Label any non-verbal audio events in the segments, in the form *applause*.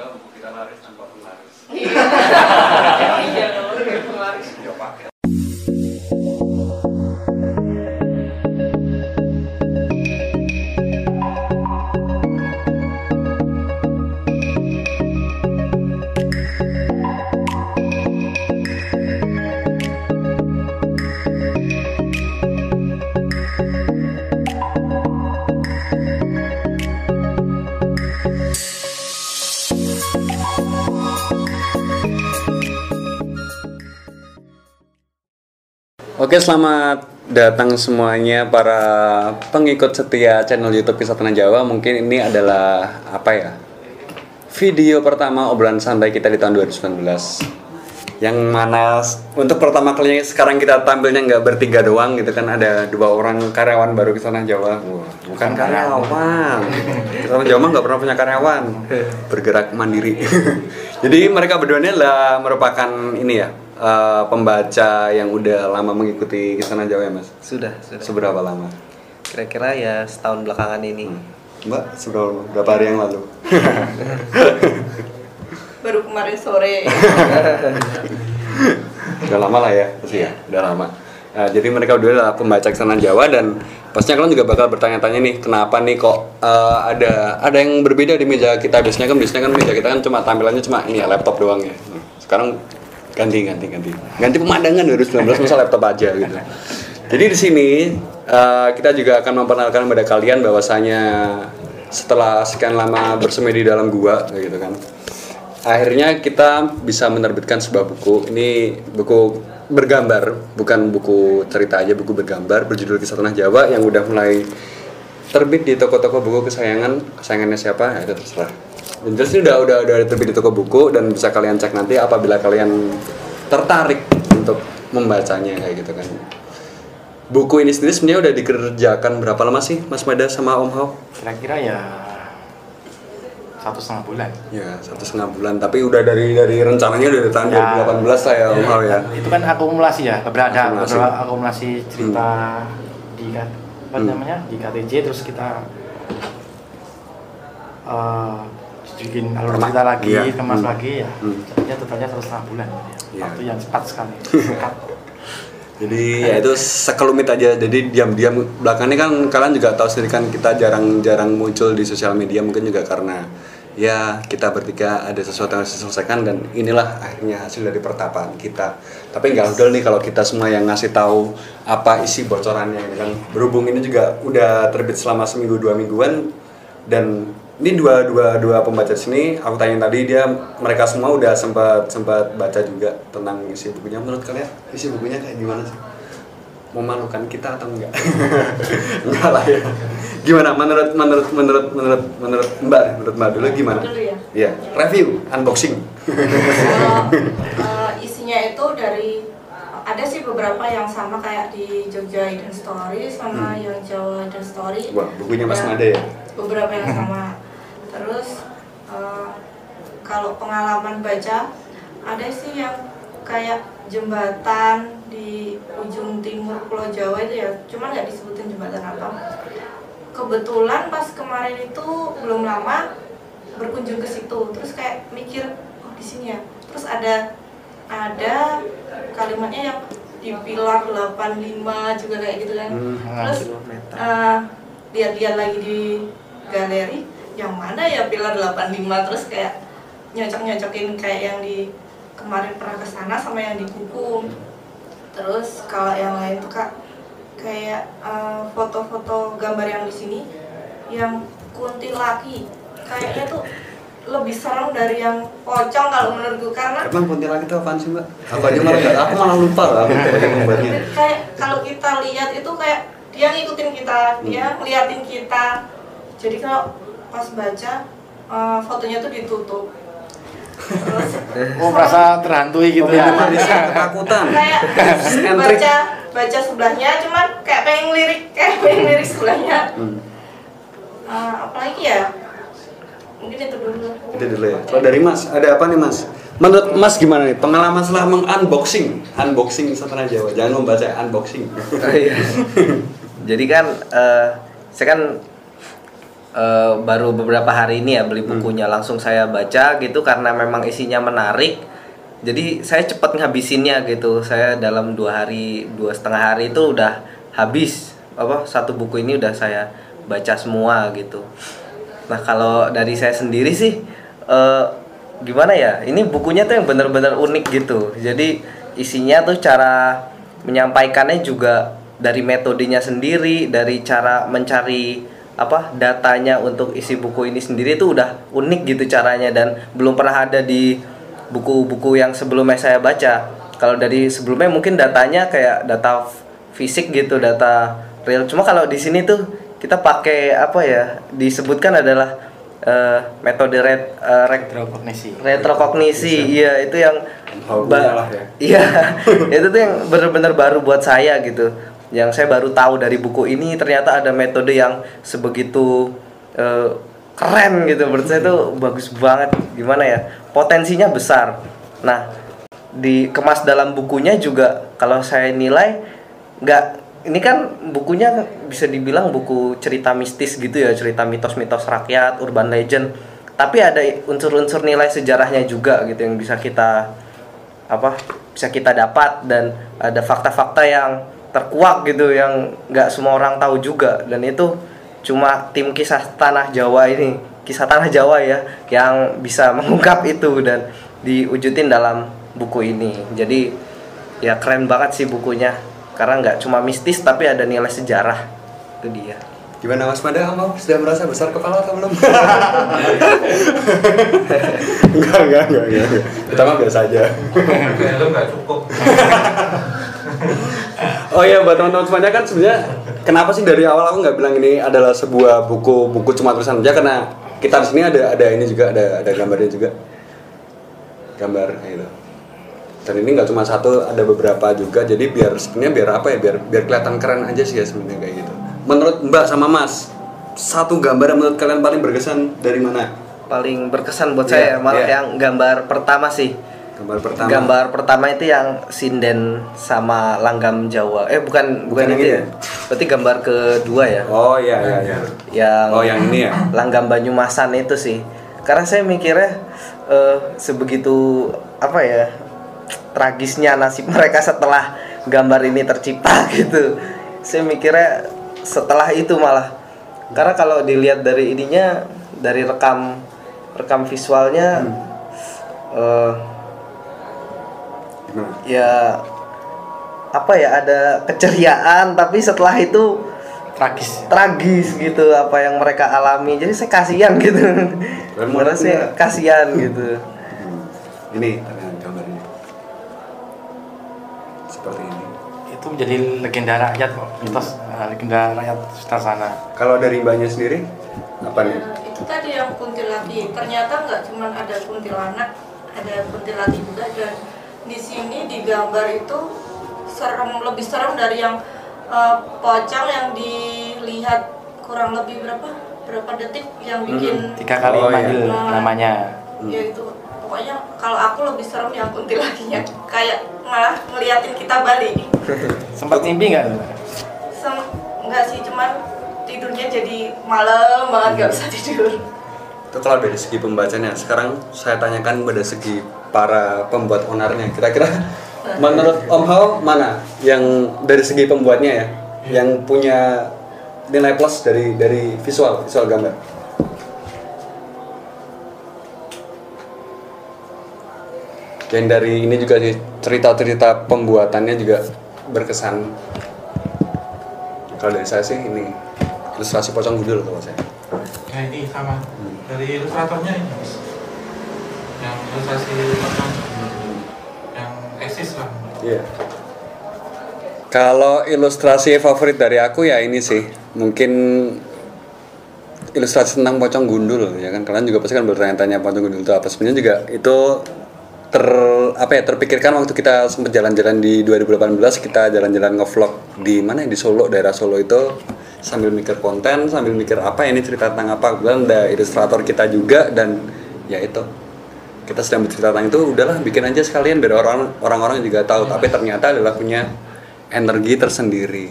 semoga buku kita laris tanpa penglaris. Iya. Iya, dong, kayak penglaris. Ya pakai. Oke, selamat datang semuanya para pengikut setia channel YouTube Kisah Tanah Jawa. Mungkin ini adalah apa ya? Video pertama obrolan santai kita di tahun 2019. Yang mana untuk pertama kalinya sekarang kita tampilnya nggak bertiga doang gitu kan ada dua orang karyawan baru Kisah Tanah Jawa. Wah, bukan karyawan. Tanah Jawa nggak pernah punya karyawan. Bergerak mandiri. *laughs* Jadi mereka berdua ini adalah merupakan ini ya eh, pembaca yang udah lama mengikuti Kisah Tanah Jawa ya mas. Sudah, sudah. Seberapa lama? Kira-kira ya setahun belakangan ini. Mbak, seberapa berapa hari yang lalu? *laughs* Baru kemarin sore. *laughs* udah lama lah ya, pasti ya, udah lama. Nah, jadi mereka berdua adalah pembaca Kisah Jawa dan pastinya kalian juga bakal bertanya-tanya nih, kenapa nih kok eh, ada ada yang berbeda di meja kita? Biasanya kan biasanya kan meja kita kan cuma tampilannya cuma ini ya laptop doang ya. Nah, sekarang ganti ganti ganti. Ganti pemandangan 2019 *laughs* masa laptop aja gitu. Jadi di sini eh, kita juga akan memperkenalkan kepada kalian bahwasanya setelah sekian lama bersemedi di dalam gua gitu kan akhirnya kita bisa menerbitkan sebuah buku. Ini buku bergambar bukan buku cerita aja buku bergambar berjudul kisah tanah Jawa yang udah mulai terbit di toko-toko buku kesayangan. Kesayangannya siapa? Ya itu terserah yang jelas ini udah udah udah terbit di toko buku dan bisa kalian cek nanti apabila kalian tertarik untuk membacanya kayak gitu kan buku ini sendiri sebenarnya udah dikerjakan berapa lama sih Mas Mada sama Om Hao? kira-kira ya satu setengah bulan Ya satu setengah bulan tapi udah dari dari rencananya udah dari tahun 2018 lah ya Om Hao ya. itu kan akumulasi ya beberapa Akumulasi. akumulasi cerita di K- apa Hmm. namanya di KTJ terus kita eh bikin alur cerita lagi iya. kemas Hmm. lagi ya Hmm. jadinya totalnya satu setengah bulan ya. Waktu yang cepat sekali *laughs* Jadi ya itu sekelumit aja. Jadi diam-diam belakangnya kan kalian juga tahu sendiri kan kita jarang-jarang muncul di sosial media mungkin juga karena ya kita bertiga ada sesuatu yang harus diselesaikan dan inilah akhirnya hasil dari pertapaan kita. Tapi nggak udah nih kalau kita semua yang ngasih tahu apa isi bocorannya kan. Berhubung ini juga udah terbit selama seminggu dua mingguan dan ini dua dua dua pembaca di sini aku tanya tadi dia mereka semua udah sempat sempat baca juga tentang isi bukunya. Menurut kalian isi bukunya kayak gimana sih? Memalukan kita atau enggak? *laughs* Enggak lah ya. Gimana? Menurut menurut menurut menurut menurut mbak menurut mbak dulu gimana? Dulu ya? Iya, review unboxing. Eh, isinya itu dari ada sih beberapa yang sama kayak di Jogja Hidden Story sama Hmm. yang Jawa Hidden Story. wah bukunya mas Made ya? Beberapa yang sama. Terus eh, kalau pengalaman baca ada sih yang kayak jembatan di ujung timur Pulau Jawa itu ya, cuman nggak disebutin jembatan apa. Kebetulan pas kemarin itu belum lama berkunjung ke situ, terus kayak mikir oh di sini ya. Terus ada ada kalimatnya yang di pilar 85 juga kayak gitu kan. Hmm, Terus eh, lihat-lihat lagi di galeri yang mana ya pilar 85 terus kayak nyocok-nyocokin kayak yang di kemarin pernah ke sana sama yang di buku. Terus kalau yang lain tuh Kak kayak eh, foto-foto gambar yang di sini yang kuntilaki. Kayaknya tuh lebih serem dari yang pocong kalau menurutku karena emang kuntilanak itu apaan sih mbak? Aku aja malah nggak aku malah lupa lah aku *laughs* baca gambarnya. Kayak kalau kita lihat itu kayak dia ngikutin kita dia ngeliatin kita. Jadi kalau pas baca eh, fotonya tuh ditutup terus oh *laughs* merasa terhantui gitu ya ketakutan kayak *laughs* baca baca sebelahnya cuman kayak pengen lirik kayak *laughs* pengen lirik sebelahnya Hmm. Eh, apalagi ya mungkin itu dulu Itu dulu ya. Kalau dari Mas, ada apa nih Mas? Menurut Mas gimana nih pengalaman setelah mengunboxing, unboxing Satana Jawa? Jangan membaca unboxing. Oh, iya. Jadi kan eh, saya kan eh, baru beberapa hari ini ya beli bukunya. Langsung saya baca gitu karena memang isinya menarik. Jadi saya cepat ngabisinnya gitu. Saya dalam dua hari dua setengah hari itu udah habis. Apa satu buku ini udah saya baca semua gitu. Nah kalau dari saya sendiri sih eh, gimana ya? Ini bukunya tuh yang bener-bener unik gitu. Jadi isinya tuh cara menyampaikannya juga dari metodenya sendiri dari cara mencari apa datanya untuk isi buku ini sendiri itu udah unik gitu caranya dan belum pernah ada di buku-buku yang sebelumnya saya baca. Kalau dari sebelumnya mungkin datanya kayak data fisik gitu data real. Cuma kalau di sini tuh kita pakai apa ya disebutkan adalah eh, metode red, eh, rek- Retrokognisi. retrokognisi iya itu yang ba- ya. iya *laughs* itu tuh yang bener-bener baru buat saya gitu yang saya baru tahu dari buku ini ternyata ada metode yang sebegitu eh, keren gitu. Menurut saya tuh bagus banget. Gimana ya? Potensinya besar. Nah dikemas dalam bukunya juga kalau saya nilai nggak ini kan bukunya bisa dibilang buku cerita mistis gitu ya. Cerita mitos-mitos rakyat urban legend. Tapi ada unsur-unsur nilai sejarahnya juga gitu yang bisa kita apa bisa kita dapat. Dan ada fakta-fakta yang terkuak gitu yang nggak semua orang tahu juga dan itu cuma tim kisah tanah Jawa ini kisah tanah Jawa ya yang bisa mengungkap itu dan diwujudin dalam buku ini jadi ya keren banget sih bukunya karena nggak cuma mistis tapi ada nilai sejarah itu dia Gimana Mas Mada kamu sudah merasa besar kepala atau belum? enggak, enggak, enggak, enggak. Kita mah biasa aja. Itu nggak cukup. Oh iya, buat teman-teman semuanya kan sebenarnya kenapa sih dari awal aku nggak bilang ini adalah sebuah buku buku cuma tulisan aja karena kita di sini ada ada ini juga ada ada gambarnya juga gambar gitu. Dan ini nggak cuma satu, ada beberapa juga. Jadi biar sebenarnya biar apa ya? Biar biar kelihatan keren aja sih ya sebenarnya kayak gitu. Menurut Mbak sama Mas, satu gambar yang menurut kalian paling berkesan dari mana? paling berkesan buat Iya, saya malah iya. yang gambar pertama sih Gambar pertama. Gambar pertama itu yang sinden sama langgam Jawa. Eh bukan bukan Bukan yang itu ini ya. Berarti gambar kedua ya. Oh iya iya iya. Yang Oh, yang ini ya? Langgam Banyumasan itu sih. Karena saya mikirnya eh, sebegitu apa ya tragisnya nasib mereka setelah gambar ini tercipta *laughs* gitu. Saya mikirnya setelah itu malah karena kalau dilihat dari ininya dari rekam rekam visualnya eh, Ya apa ya ada keceriaan tapi setelah itu Tragis. tragis gitu apa yang mereka alami jadi saya kasihan gitu Bener saya nggak? kasihan gitu Ini ternyata gambarnya. Seperti ini. Itu menjadi legenda rakyat kok. Mitos eh, legenda rakyat Sutasana. Kalau dari Mbaknya sendiri apa nih? Nah, itu tadi yang kuntilati ternyata nggak cuma ada kuntilanak ada kuntilati juga dan di sini di gambar itu serem lebih serem dari yang eh, pocong yang dilihat kurang lebih berapa berapa detik yang bikin Tiga kali Oh, iya. manggil Nah. namanya. ya itu pokoknya kalau aku lebih serem yang kuntilatinya kayak malah ngeliatin kita balik *laughs* Sempat mimpi nggak? Sem nggak sih cuman tidurnya jadi malam banget nggak bisa tidur Itu kalau dari segi pembacanya. Sekarang saya tanyakan pada segi para pembuat onarnya. Kira-kira *laughs* menurut Om Hao mana yang dari segi pembuatnya ya, yang punya nilai plus dari dari visual visual gambar? Yang dari ini juga sih cerita-cerita pembuatannya juga berkesan. Kalau dari saya sih ini ilustrasi pocong gundul kalau saya. Ya ini sama dari ilustratornya ini Mas. Yang ilustrasi yang eksis lah. Iya. Kalau ilustrasi favorit dari aku ya ini sih, mungkin ilustrasi tentang pocong gundul ya kan kalian juga pasti kan bertanya-tanya pocong gundul itu apa sebenarnya juga itu ter apa ya terpikirkan waktu kita sempat jalan-jalan di 2018 kita jalan-jalan ngevlog di mana ya di Solo daerah Solo itu sambil mikir konten sambil mikir apa ini cerita tentang apa. Kemudian ada ilustrator kita juga dan ya itu. Kita sedang bercerita tentang itu udahlah bikin aja sekalian biar orang orang-orang juga tahu. Tapi ternyata adalah punya energi tersendiri.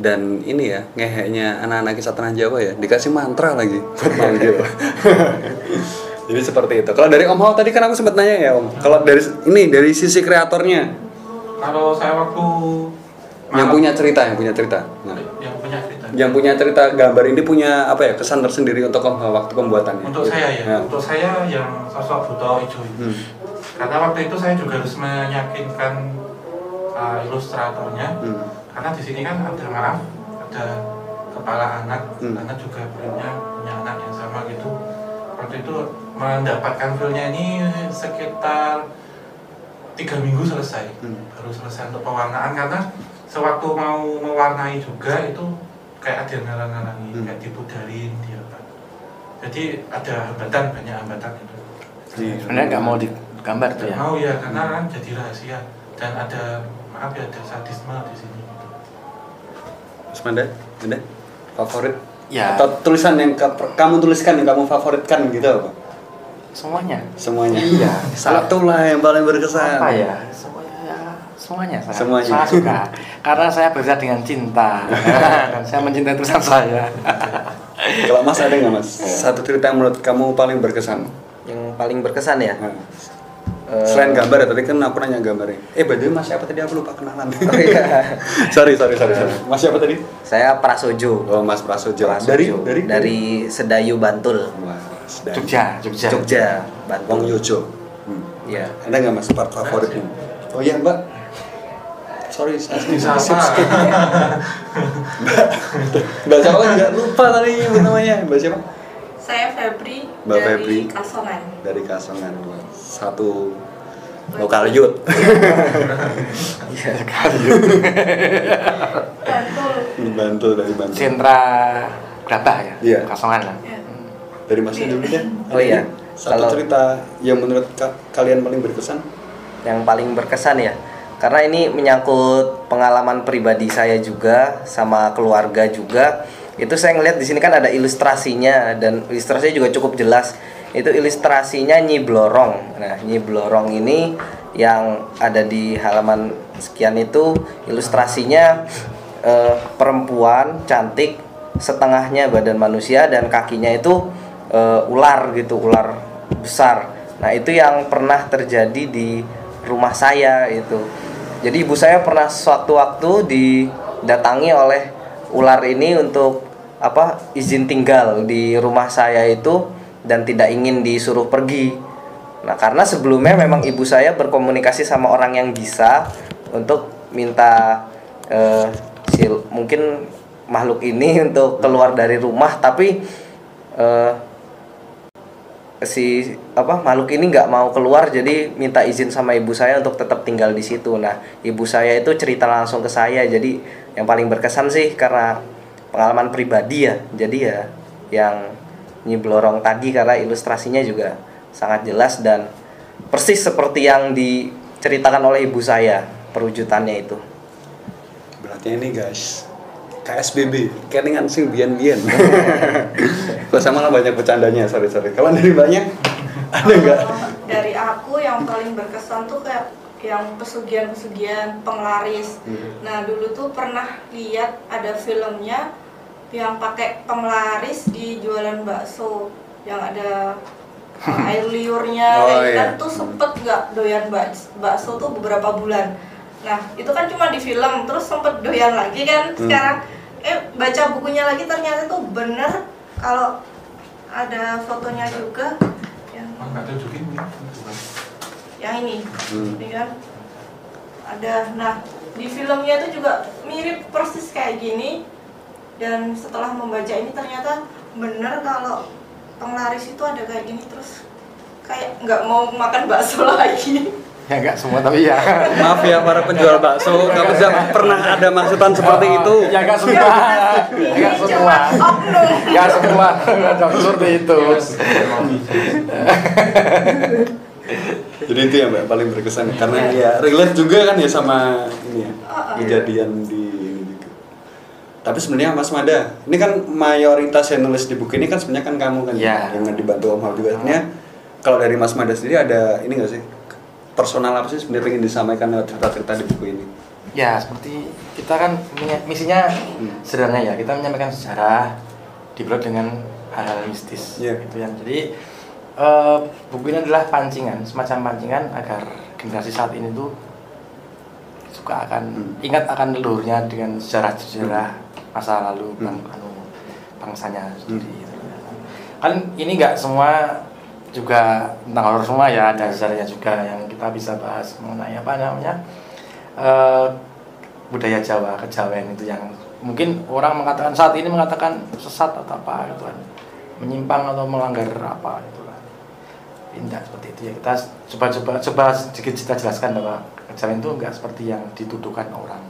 Dan ini ya ngeheknya anak-anak kisah tanah Jawa ya dikasih mantra lagi buat *laughs* manggil. *laughs* Jadi seperti itu. Kalau dari Om Hao tadi kan aku sempat nanya ya Om. Kalau dari ini dari sisi kreatornya. Kalau saya waktu yang punya cerita yang punya cerita. Nah, yang. Yang punya cerita gambar ini punya apa ya kesan tersendiri untuk waktu pembuatannya Untuk saya ya, Nah. untuk saya yang sosok Ijo ini. Hmm. Karena waktu itu saya juga harus meyakinkan uh, ilustratornya, Hmm. karena di sini kan ada maaf, ada kepala anak, Hmm. anak juga punya punya anak yang sama gitu. Waktu itu mendapatkan filenya ini sekitar tiga minggu selesai, Hmm. baru selesai untuk pewarnaan karena sewaktu mau mewarnai juga itu kayak ada yang ngalang-ngalangi, Hmm. kayak dipudarin dia apa. Jadi ada hambatan banyak hambatan itu. Iya. Sebenarnya nggak mau digambar tuh ya. Mau ya karena kan jadi rahasia dan ada maaf ya ada sadisme di sini. gitu. Mas Manda, ada favorit? Ya. Atau tulisan yang ka- kamu tuliskan yang kamu favoritkan gitu apa? Semuanya. Semuanya. Iya. Satu lah yang paling berkesan. Apa ya? Ya, semuanya saya, Semuanya. saya suka. Karena saya bekerja dengan cinta *laughs* dan saya mencintai tulisan saya. Kalau Mas ada nggak Mas? Satu cerita yang menurut kamu paling berkesan? Yang paling berkesan ya. Eh, Selain gambar ya, tadi kan aku nanya gambarnya. Eh, by the way, Mas siapa tadi? Aku lupa kenalan. *laughs* Oh iya. *laughs* sorry, sorry, sorry, sorry. Mas siapa tadi? Saya Prasojo. Oh, Mas Prasojo. Prasojo. Dari dari dari Sedayu Bantul. Mas dari Jogja, Jogja. Jogja, Wong Bantul. Yojo. Hmm. Iya. Ada nggak Mas part favoritnya? Oh iya, Mbak. Sorry, saya skip, skip. Mbak, siapa nggak lupa tadi namanya. Mbak siapa? Saya Febri Mbak dari Febri. Kasongan. Dari Kasongan. Satu lokal youth. *laughs* Iya sekali. Bantul. Bantul dari Bantul. Sentra Grabah ya. Iya. Kasongan lah. Ya. Dari Masnya dulu deh. Oh iya. Satu Kalau- cerita yang menurut ka- kalian paling berkesan? yang paling berkesan ya karena ini menyangkut pengalaman pribadi saya juga sama keluarga juga. Itu saya ngeliat di sini kan ada ilustrasinya dan ilustrasinya juga cukup jelas. Itu ilustrasinya Nyi Blorong. Nah Nyi Blorong ini yang ada di halaman sekian itu ilustrasinya eh, perempuan cantik setengahnya badan manusia dan kakinya itu eh, ular gitu ular besar. Nah itu yang pernah terjadi di rumah saya itu jadi ibu saya pernah suatu waktu didatangi oleh ular ini untuk apa izin tinggal di rumah saya itu dan tidak ingin disuruh pergi. Nah karena sebelumnya memang ibu saya berkomunikasi sama orang yang bisa untuk minta eh, sil- mungkin makhluk ini untuk keluar dari rumah tapi eh, si apa makhluk ini nggak mau keluar jadi minta izin sama ibu saya untuk tetap tinggal di situ. Nah ibu saya itu cerita langsung ke saya. Jadi yang paling berkesan sih karena pengalaman pribadi ya. Jadi ya yang nyiblorong tadi karena ilustrasinya juga sangat jelas dan persis seperti yang diceritakan oleh ibu saya perwujudannya itu. Berarti ini guys KSBB, kelingan sing bian-bian. Gua *laughs* sama lah banyak bercandanya, sorry sorry. Kalau dari banyak *laughs* ada nggak? Dari aku yang paling berkesan tuh kayak yang pesugihan-pesugihan penglaris. Hmm. Nah dulu tuh pernah lihat ada filmnya yang pakai penglaris di jualan bakso yang ada *laughs* air liurnya Oh, kayak gitu iya. kan tuh sempet nggak doyan bak- bakso tuh beberapa bulan. Nah itu kan cuma di film terus sempet doyan lagi kan Hmm. sekarang eh baca bukunya lagi ternyata tuh bener kalau ada fotonya juga yang nih. yang ini Hmm. ini kan ada nah di filmnya itu juga mirip persis kayak gini dan setelah membaca ini ternyata bener kalau penglaris itu ada kayak gini terus kayak nggak mau makan bakso *laughs* lagi Ya enggak semua tapi ya. Maaf ya para penjual bakso, nggak bisa pernah ada maksudan seperti itu. Ya enggak semua. Ya enggak Ini semua. Enggak semua. Enggak seperti itu. Jadi itu ya mbak paling berkesan karena ya relate juga kan ya sama ini ya kejadian di. Tapi sebenarnya Mas Mada, ini kan mayoritas yang nulis di buku ini kan sebenarnya kan kamu kan Iya. yang dibantu Om Hal juga. Sebenarnya kalau dari Mas Mada sendiri ada ini nggak sih personal apa sih sebenarnya ingin disampaikan lewat cerita-cerita di buku ini? Ya, seperti kita kan misinya Hmm. sederhana ya, kita menyampaikan sejarah dibalut dengan hal-hal mistis. Iya. Gitu ya. Jadi eh, buku ini adalah pancingan, semacam pancingan agar generasi saat ini tuh suka akan Hmm. ingat akan leluhurnya dengan sejarah-sejarah masa lalu bang, Hmm. anu, bangsanya sendiri. gitu ya. Kan ini nggak semua juga tentang horor semua ya, ada sejarahnya juga yang kita bisa bahas mengenai apa namanya eh, budaya Jawa, kejawen itu yang mungkin orang mengatakan saat ini mengatakan sesat atau apa gitu kan, menyimpang atau melanggar apa gitu kan. Tidak seperti itu. Ya kita coba coba sedikit kita jelaskan bahwa kejawen itu enggak seperti yang dituduhkan orang.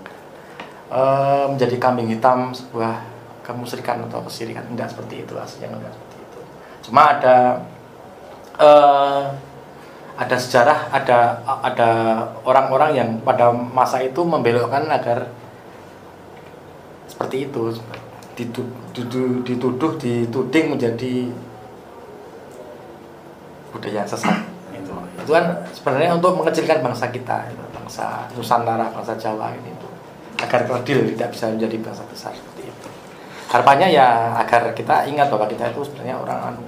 Eh, menjadi kambing hitam sebuah kemusyrikan atau kesirikan. Tidak seperti itu aslinya enggak seperti itu. Cuma ada eh ada sejarah ada ada orang-orang yang pada masa itu membelokkan agar seperti itu. Dituduh, dituduh, dituding menjadi budaya sesat. Itu. Itu kan sebenarnya untuk mengecilkan bangsa kita itu, bangsa Nusantara bangsa Jawa ini itu. Agar kerdil tidak bisa menjadi bangsa besar seperti itu. Harapannya ya agar kita ingat bahwa kita itu sebenarnya orang anu,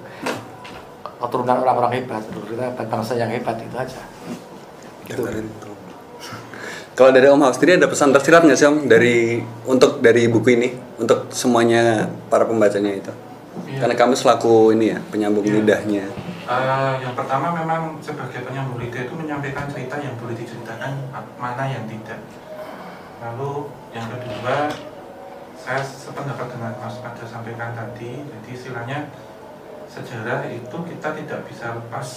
keturunan orang-orang hebat kita bangsa yang hebat itu aja Gitu. Kalau dari Om Haus sendiri ada pesan tersirat nggak sih Om dari untuk dari buku ini untuk semuanya para pembacanya itu? Iya. Karena kami selaku ini ya penyambung Iya. lidahnya. Eh, yang pertama memang sebagai penyambung lidah itu menyampaikan cerita yang boleh diceritakan, mana yang tidak. Lalu yang kedua, saya sependapat dengan Mas Pada sampaikan tadi, jadi istilahnya sejarah itu kita tidak bisa lepas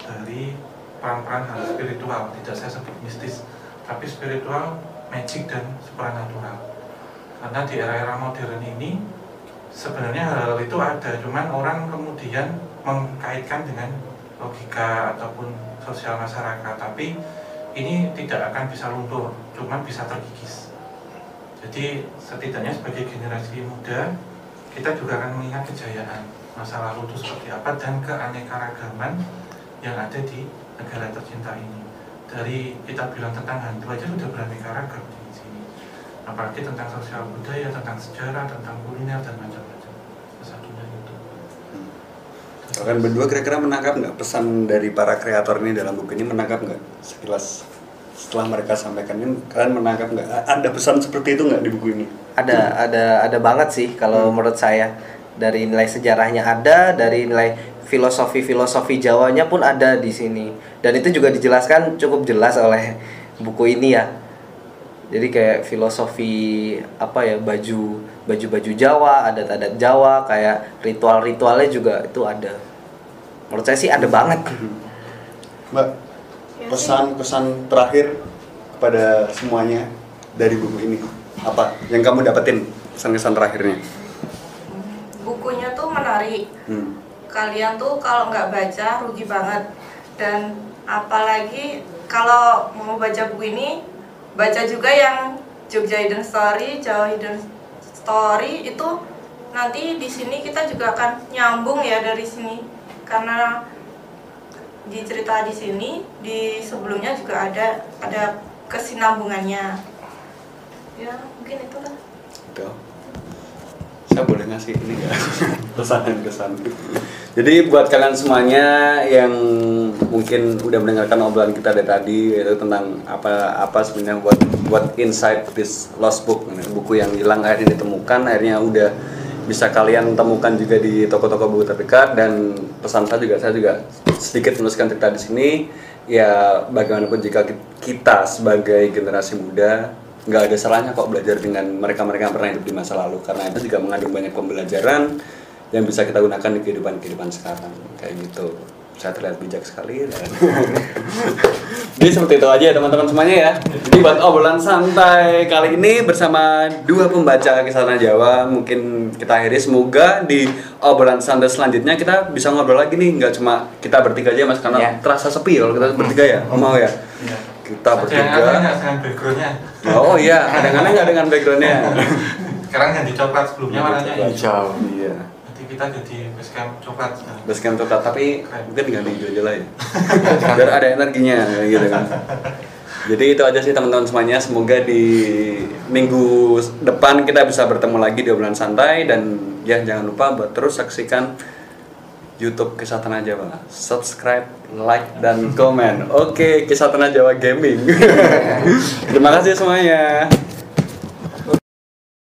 dari peran-peran hal spiritual, tidak saya sebut mistis, tapi spiritual, magic dan supranatural. Karena di era-era modern ini sebenarnya hal itu ada, cuman orang kemudian mengkaitkan dengan logika ataupun sosial masyarakat, tapi ini tidak akan bisa luntur, cuman bisa terkikis. Jadi setidaknya sebagai generasi muda kita juga akan mengingat kejayaan masa lalu itu seperti apa dan keanekaragaman yang ada di negara tercinta ini. Dari kita bilang tentang hantu aja sudah beraneka ragam di sini. Apalagi tentang sosial budaya, tentang sejarah, tentang kuliner dan macam-macam. Salah Satunya itu. Kalian berdua kira-kira menangkap nggak pesan dari para kreator ini dalam buku ini menangkap nggak sekilas setelah mereka sampaikan ini kalian menangkap nggak ada pesan seperti itu nggak di buku ini? ada ada ada banget sih kalau menurut saya dari nilai sejarahnya ada dari nilai filosofi filosofi Jawanya pun ada di sini. Dan itu juga dijelaskan cukup jelas oleh buku ini ya. Jadi kayak filosofi apa ya baju baju baju Jawa adat-adat Jawa kayak ritual-ritualnya juga itu ada. Menurut saya sih ada banget. *laughs* Mbak, pesan-pesan terakhir kepada semuanya dari buku ini. Apa yang kamu dapetin pesan-pesan terakhirnya? Menarik Hmm. kalian tuh kalau nggak baca rugi banget. Dan apalagi kalau mau baca buku ini baca juga yang Jogja Hidden Story, Jawa Hidden Story itu nanti di sini kita juga akan nyambung ya dari sini. Karena di cerita di sini di sebelumnya juga ada ada kesinambungannya. Ya mungkin itulah. Gitu. Saya boleh ngasih ini nggak? *laughs* pesan dan kesan. Jadi buat kalian semuanya yang mungkin udah mendengarkan obrolan kita dari tadi yaitu tentang apa apa sebenarnya buat buat inside this lost book buku yang hilang akhirnya ditemukan akhirnya udah bisa kalian temukan juga di toko-toko buku terdekat dan pesan saya juga saya juga sedikit menuliskan cerita di sini ya bagaimanapun jika kita sebagai generasi muda nggak ada salahnya kok belajar dengan mereka-mereka yang pernah hidup di masa lalu. Karena itu juga mengandung banyak pembelajaran yang bisa kita gunakan di kehidupan kehidupan sekarang. Kayak gitu. Saya terlihat bijak sekali dan *laughs* jadi seperti itu aja ya teman-teman semuanya ya. Jadi buat obrolan santai kali ini bersama dua pembaca kisah tanah Jawa mungkin kita akhiri. Semoga di obrolan santai selanjutnya kita bisa ngobrol lagi nih. Nggak cuma kita bertiga aja mas karena Ya. terasa sepi kalau kita bertiga ya. Om mau ya? Iya. Kita yang bertiga dengan backgroundnya? oh iya ada yang aneh nggak dengan backgroundnya Sekarang ganti coklat sebelumnya warnanya hijau iya Nanti kita jadi basecamp coklat. sekarang. basecamp tetap tapi mungkin ganti hijau aja lah ya *laughs* biar ada energinya gitu kan Jadi itu aja sih teman-teman semuanya. Semoga di minggu depan kita bisa bertemu lagi di obrolan santai dan ya jangan lupa buat terus saksikan YouTube Kisah Tanah Jawa. Subscribe, like dan komen. Oke, Kisah Tanah Jawa Gaming. *laughs* Terima kasih semuanya.